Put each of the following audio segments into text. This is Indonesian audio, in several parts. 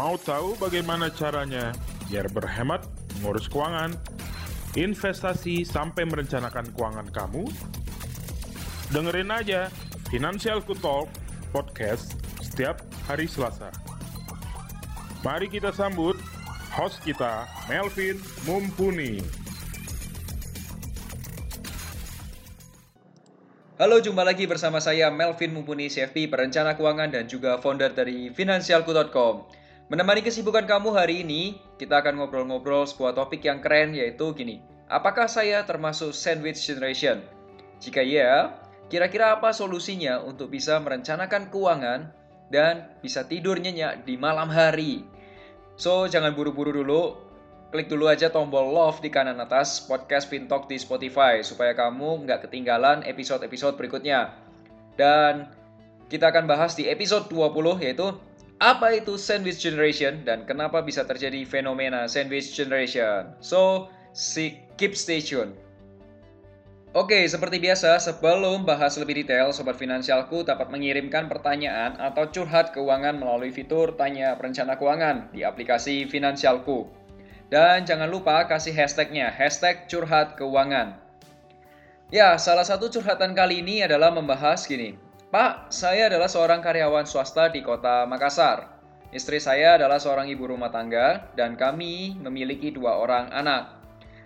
Mau tahu bagaimana caranya biar berhemat, mengurus keuangan, investasi sampai merencanakan keuangan kamu? Dengerin aja Financial Talk podcast setiap hari Selasa. Mari kita sambut host kita, Melvin Mumpuni. Halo, jumpa lagi bersama saya Melvin Mumpuni, CFP, perencana keuangan dan juga founder dari Finansialku.com. Menemani kesibukan kamu hari ini, kita akan ngobrol-ngobrol sebuah topik yang keren yaitu gini. Apakah saya termasuk sandwich generation? Jika iya, kira-kira apa solusinya untuk bisa merencanakan keuangan dan bisa tidur nyenyak di malam hari? So, jangan buru-buru dulu, klik dulu aja tombol love di kanan atas podcast Fintalk di Spotify supaya kamu nggak ketinggalan episode-episode berikutnya. Dan kita akan bahas di episode 20 yaitu apa itu sandwich generation dan kenapa bisa terjadi fenomena sandwich generation. So, si keep stay tune. Oke, seperti biasa, sebelum bahas lebih detail, Sobat Finansialku dapat mengirimkan pertanyaan atau curhat keuangan melalui fitur Tanya Perencana Keuangan di aplikasi Finansialku. Dan jangan lupa kasih hashtagnya, hashtag curhat keuangan. Ya, salah satu curhatan kali ini adalah membahas gini. Pak, saya adalah seorang karyawan swasta di kota Makassar. Istri saya adalah seorang ibu rumah tangga dan kami memiliki dua orang anak.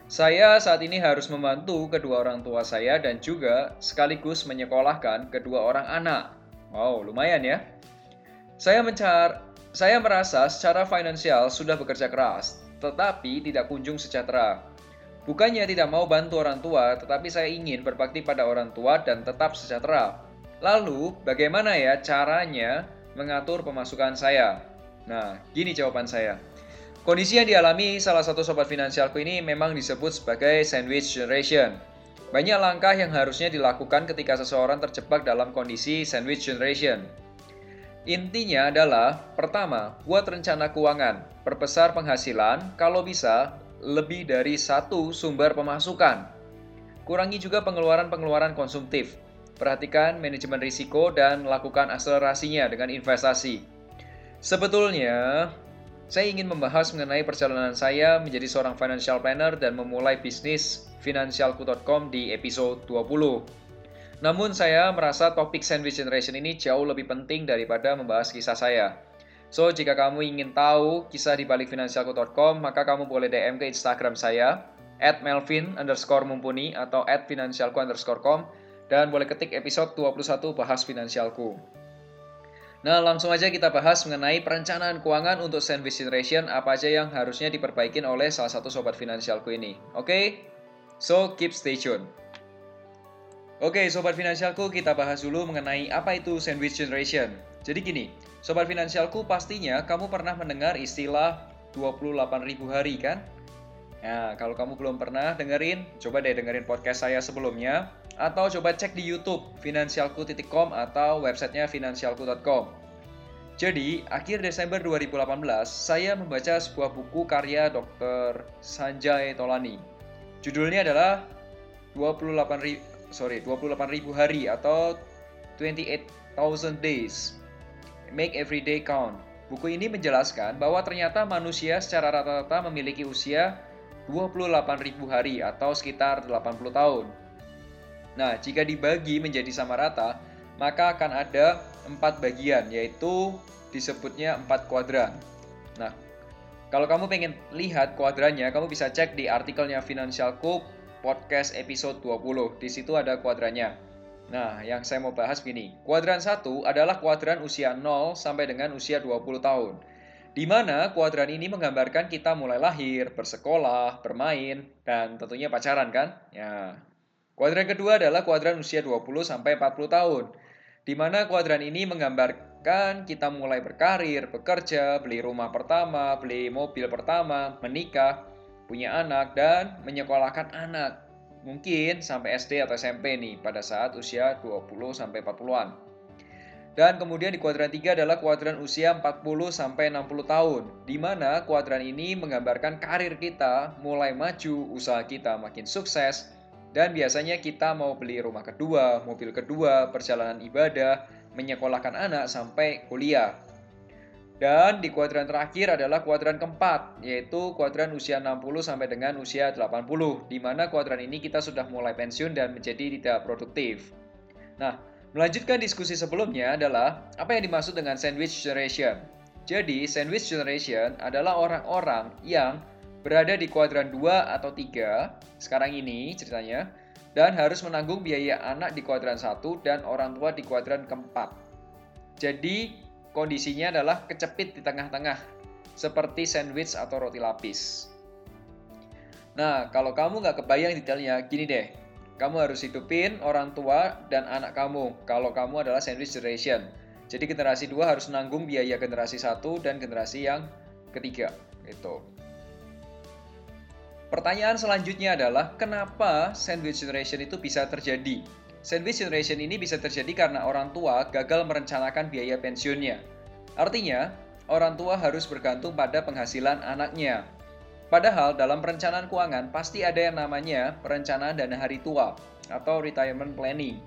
Saya saat ini harus membantu kedua orang tua saya dan juga sekaligus menyekolahkan kedua orang anak. Wow, lumayan ya. Saya mencar saya merasa secara finansial sudah bekerja keras, tetapi tidak kunjung sejahtera. Bukannya tidak mau bantu orang tua, tetapi saya ingin berbakti pada orang tua dan tetap sejahtera. Lalu, bagaimana ya caranya mengatur pemasukan saya? Nah, gini jawaban saya. Kondisi yang dialami salah satu sobat finansialku ini memang disebut sebagai sandwich generation. Banyak langkah yang harusnya dilakukan ketika seseorang terjebak dalam kondisi sandwich generation. Intinya adalah, pertama, buat rencana keuangan, perbesar penghasilan, kalau bisa, lebih dari satu sumber pemasukan. Kurangi juga pengeluaran-pengeluaran konsumtif. Perhatikan manajemen risiko dan lakukan akselerasinya dengan investasi. Sebetulnya, saya ingin membahas mengenai perjalanan saya menjadi seorang financial planner dan memulai bisnis finansialku.com di episode 20. Namun saya merasa topik sandwich generation ini jauh lebih penting daripada membahas kisah saya. So, jika kamu ingin tahu kisah di balik finansialku.com, maka kamu boleh DM ke Instagram saya, at melvin underscore mumpuni atau at finansialku underscore com, dan boleh ketik episode 21 bahas finansialku. Nah, langsung aja kita bahas mengenai perencanaan keuangan untuk sandwich generation, apa aja yang harusnya diperbaikin oleh salah satu sobat finansialku ini. Oke? Okay? So, keep stay tuned. Oke, sobat finansialku, kita bahas dulu mengenai apa itu sandwich generation. Jadi gini, sobat finansialku pastinya kamu pernah mendengar istilah 28.000 hari kan? Nah, kalau kamu belum pernah dengerin, coba deh dengerin podcast saya sebelumnya atau coba cek di YouTube finansialku.com atau websitenya finansialku.com. Jadi, akhir Desember 2018, saya membaca sebuah buku karya Dr. Sanjay Tolani. Judulnya adalah 28 sorry 28.000 hari atau 28,000 days. Make every day count. Buku ini menjelaskan bahwa ternyata manusia secara rata-rata memiliki usia 28.000 hari atau sekitar 80 tahun. Nah, jika dibagi menjadi sama rata, maka akan ada empat bagian, yaitu disebutnya empat kuadran. Nah, kalau kamu pengen lihat kuadrannya, kamu bisa cek di artikelnya Financial Coop podcast episode 20. Di situ ada kuadrannya. Nah, yang saya mau bahas gini. Kuadran 1 adalah kuadran usia 0 sampai dengan usia 20 tahun. Di mana kuadran ini menggambarkan kita mulai lahir, bersekolah, bermain, dan tentunya pacaran kan? Ya. Kuadran kedua adalah kuadran usia 20 sampai 40 tahun. Di mana kuadran ini menggambarkan kita mulai berkarir, bekerja, beli rumah pertama, beli mobil pertama, menikah, punya anak, dan menyekolahkan anak. Mungkin sampai SD atau SMP nih pada saat usia 20 sampai 40-an. Dan kemudian di kuadran 3 adalah kuadran usia 40 sampai 60 tahun, di mana kuadran ini menggambarkan karir kita mulai maju, usaha kita makin sukses, dan biasanya kita mau beli rumah kedua, mobil kedua, perjalanan ibadah, menyekolahkan anak sampai kuliah. Dan di kuadran terakhir adalah kuadran keempat, yaitu kuadran usia 60 sampai dengan usia 80, di mana kuadran ini kita sudah mulai pensiun dan menjadi tidak produktif. Nah, melanjutkan diskusi sebelumnya adalah apa yang dimaksud dengan sandwich generation. Jadi, sandwich generation adalah orang-orang yang berada di kuadran 2 atau 3, sekarang ini ceritanya, dan harus menanggung biaya anak di kuadran 1 dan orang tua di kuadran keempat. Jadi, kondisinya adalah kecepit di tengah-tengah, seperti sandwich atau roti lapis. Nah, kalau kamu nggak kebayang detailnya, gini deh. Kamu harus hidupin orang tua dan anak kamu kalau kamu adalah sandwich generation. Jadi generasi dua harus nanggung biaya generasi satu dan generasi yang ketiga. Itu. Pertanyaan selanjutnya adalah kenapa sandwich generation itu bisa terjadi? Sandwich generation ini bisa terjadi karena orang tua gagal merencanakan biaya pensiunnya. Artinya, orang tua harus bergantung pada penghasilan anaknya. Padahal dalam perencanaan keuangan pasti ada yang namanya perencanaan dana hari tua atau retirement planning.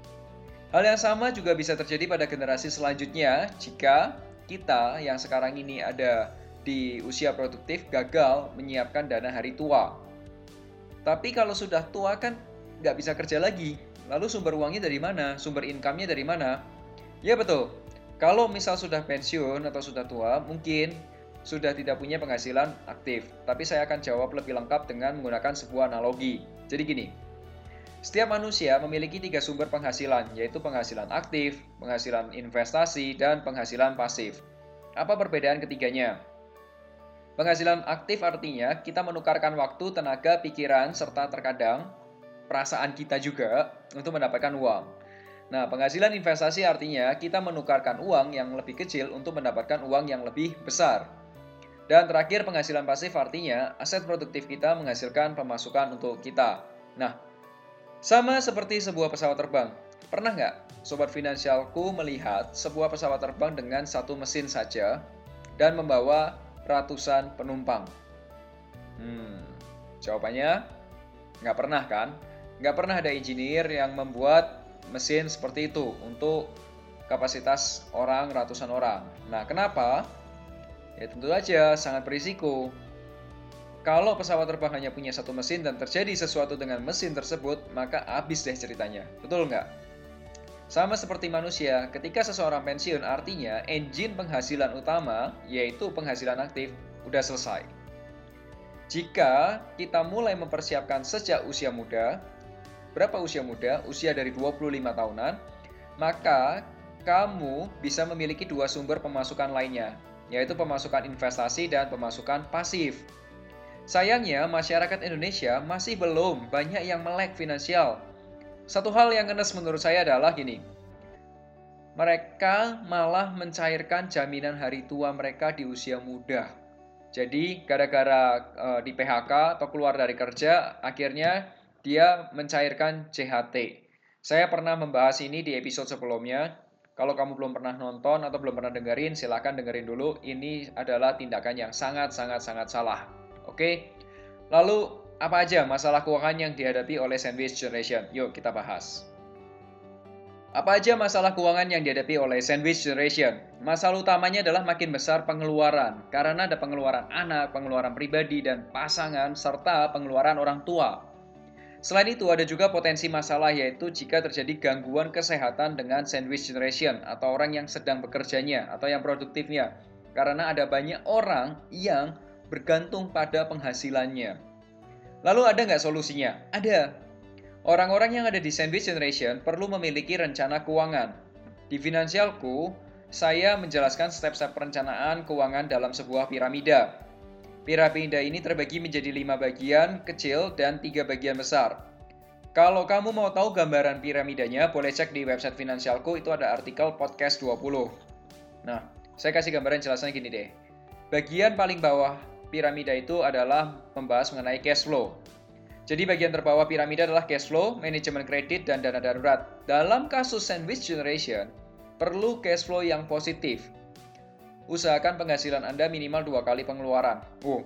Hal yang sama juga bisa terjadi pada generasi selanjutnya jika kita yang sekarang ini ada di usia produktif gagal menyiapkan dana hari tua. Tapi kalau sudah tua kan nggak bisa kerja lagi, Lalu sumber uangnya dari mana? Sumber income-nya dari mana? Ya betul. Kalau misal sudah pensiun atau sudah tua, mungkin sudah tidak punya penghasilan aktif. Tapi saya akan jawab lebih lengkap dengan menggunakan sebuah analogi. Jadi gini, setiap manusia memiliki tiga sumber penghasilan, yaitu penghasilan aktif, penghasilan investasi, dan penghasilan pasif. Apa perbedaan ketiganya? Penghasilan aktif artinya kita menukarkan waktu, tenaga, pikiran, serta terkadang perasaan kita juga untuk mendapatkan uang. Nah, penghasilan investasi artinya kita menukarkan uang yang lebih kecil untuk mendapatkan uang yang lebih besar. Dan terakhir, penghasilan pasif artinya aset produktif kita menghasilkan pemasukan untuk kita. Nah, sama seperti sebuah pesawat terbang. Pernah nggak sobat finansialku melihat sebuah pesawat terbang dengan satu mesin saja dan membawa ratusan penumpang? Hmm, jawabannya nggak pernah kan? nggak pernah ada engineer yang membuat mesin seperti itu untuk kapasitas orang ratusan orang. Nah, kenapa? Ya tentu saja sangat berisiko. Kalau pesawat terbang hanya punya satu mesin dan terjadi sesuatu dengan mesin tersebut, maka habis deh ceritanya. Betul nggak? Sama seperti manusia, ketika seseorang pensiun artinya engine penghasilan utama, yaitu penghasilan aktif, udah selesai. Jika kita mulai mempersiapkan sejak usia muda, berapa usia muda, usia dari 25 tahunan, maka kamu bisa memiliki dua sumber pemasukan lainnya, yaitu pemasukan investasi dan pemasukan pasif. Sayangnya, masyarakat Indonesia masih belum banyak yang melek finansial. Satu hal yang ngenes menurut saya adalah gini, mereka malah mencairkan jaminan hari tua mereka di usia muda. Jadi, gara-gara e, di PHK atau keluar dari kerja, akhirnya dia mencairkan CHT. Saya pernah membahas ini di episode sebelumnya. Kalau kamu belum pernah nonton atau belum pernah dengerin, silahkan dengerin dulu. Ini adalah tindakan yang sangat-sangat-sangat salah. Oke? Lalu, apa aja masalah keuangan yang dihadapi oleh sandwich generation? Yuk kita bahas. Apa aja masalah keuangan yang dihadapi oleh sandwich generation? Masalah utamanya adalah makin besar pengeluaran, karena ada pengeluaran anak, pengeluaran pribadi dan pasangan, serta pengeluaran orang tua. Selain itu, ada juga potensi masalah yaitu jika terjadi gangguan kesehatan dengan sandwich generation atau orang yang sedang bekerjanya atau yang produktifnya. Karena ada banyak orang yang bergantung pada penghasilannya. Lalu ada nggak solusinya? Ada. Orang-orang yang ada di sandwich generation perlu memiliki rencana keuangan. Di finansialku, saya menjelaskan step-step perencanaan keuangan dalam sebuah piramida. Piramida ini terbagi menjadi lima bagian kecil dan tiga bagian besar. Kalau kamu mau tahu gambaran piramidanya, boleh cek di website Finansialku, itu ada artikel podcast 20. Nah, saya kasih gambaran jelasnya gini deh. Bagian paling bawah piramida itu adalah membahas mengenai cash flow. Jadi bagian terbawah piramida adalah cash flow, manajemen kredit, dan dana darurat. Dalam kasus sandwich generation, perlu cash flow yang positif usahakan penghasilan Anda minimal dua kali pengeluaran. Oh,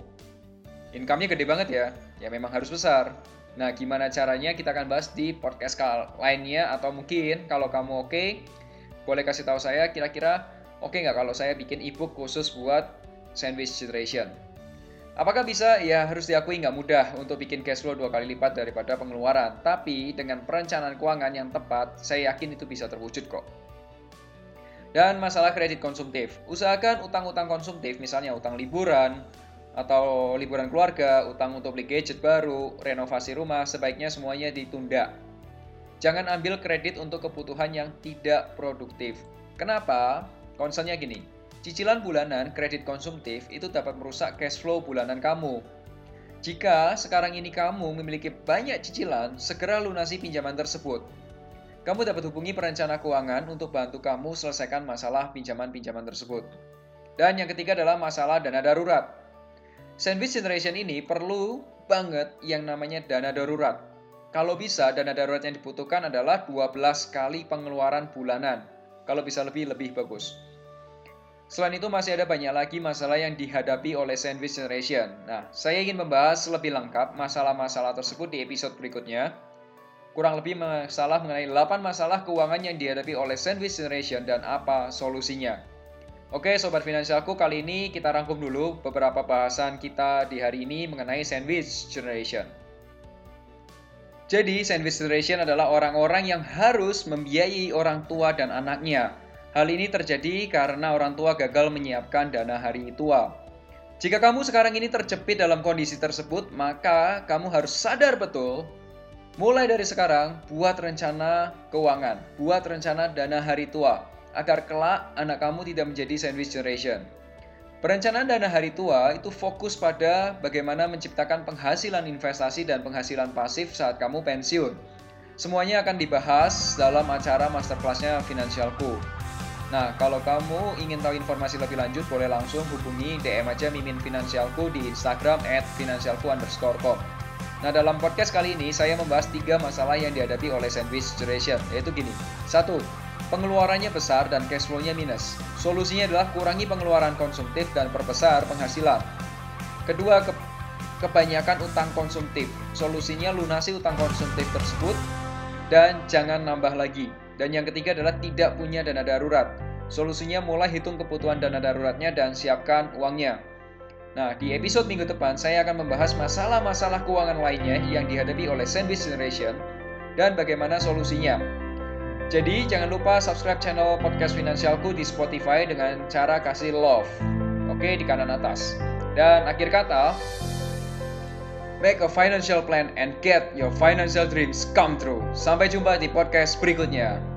income-nya gede banget ya. Ya memang harus besar. Nah, gimana caranya kita akan bahas di podcast lainnya atau mungkin kalau kamu oke, okay, boleh kasih tahu saya kira-kira oke nggak kalau saya bikin ebook khusus buat sandwich generation? Apakah bisa? Ya harus diakui nggak mudah untuk bikin cash flow dua kali lipat daripada pengeluaran. Tapi dengan perencanaan keuangan yang tepat, saya yakin itu bisa terwujud kok. Dan masalah kredit konsumtif. Usahakan utang-utang konsumtif, misalnya utang liburan, atau liburan keluarga, utang untuk beli gadget baru, renovasi rumah, sebaiknya semuanya ditunda. Jangan ambil kredit untuk kebutuhan yang tidak produktif. Kenapa? Concernnya gini, cicilan bulanan kredit konsumtif itu dapat merusak cash flow bulanan kamu. Jika sekarang ini kamu memiliki banyak cicilan, segera lunasi pinjaman tersebut kamu dapat hubungi perencana keuangan untuk bantu kamu selesaikan masalah pinjaman-pinjaman tersebut. Dan yang ketiga adalah masalah dana darurat. Sandwich Generation ini perlu banget yang namanya dana darurat. Kalau bisa, dana darurat yang dibutuhkan adalah 12 kali pengeluaran bulanan. Kalau bisa lebih, lebih bagus. Selain itu masih ada banyak lagi masalah yang dihadapi oleh Sandwich Generation. Nah, saya ingin membahas lebih lengkap masalah-masalah tersebut di episode berikutnya kurang lebih masalah mengenai 8 masalah keuangan yang dihadapi oleh Sandwich Generation dan apa solusinya. Oke Sobat Finansialku, kali ini kita rangkum dulu beberapa bahasan kita di hari ini mengenai Sandwich Generation. Jadi, Sandwich Generation adalah orang-orang yang harus membiayai orang tua dan anaknya. Hal ini terjadi karena orang tua gagal menyiapkan dana hari tua. Jika kamu sekarang ini terjepit dalam kondisi tersebut, maka kamu harus sadar betul Mulai dari sekarang, buat rencana keuangan, buat rencana dana hari tua, agar kelak anak kamu tidak menjadi sandwich generation. Perencanaan dana hari tua itu fokus pada bagaimana menciptakan penghasilan investasi dan penghasilan pasif saat kamu pensiun. Semuanya akan dibahas dalam acara masterclassnya Finansialku. Nah, kalau kamu ingin tahu informasi lebih lanjut, boleh langsung hubungi DM aja Mimin Finansialku di Instagram at finansialku underscore com. Nah, dalam podcast kali ini saya membahas tiga masalah yang dihadapi oleh sandwich generation, yaitu gini. Satu, pengeluarannya besar dan cash flow-nya minus. Solusinya adalah kurangi pengeluaran konsumtif dan perbesar penghasilan. Kedua, ke kebanyakan utang konsumtif. Solusinya lunasi utang konsumtif tersebut dan jangan nambah lagi. Dan yang ketiga adalah tidak punya dana darurat. Solusinya mulai hitung kebutuhan dana daruratnya dan siapkan uangnya. Nah, di episode minggu depan saya akan membahas masalah-masalah keuangan lainnya yang dihadapi oleh Sandwich Generation dan bagaimana solusinya. Jadi, jangan lupa subscribe channel podcast finansialku di Spotify dengan cara kasih love. Oke, di kanan atas. Dan akhir kata, make a financial plan and get your financial dreams come true. Sampai jumpa di podcast berikutnya.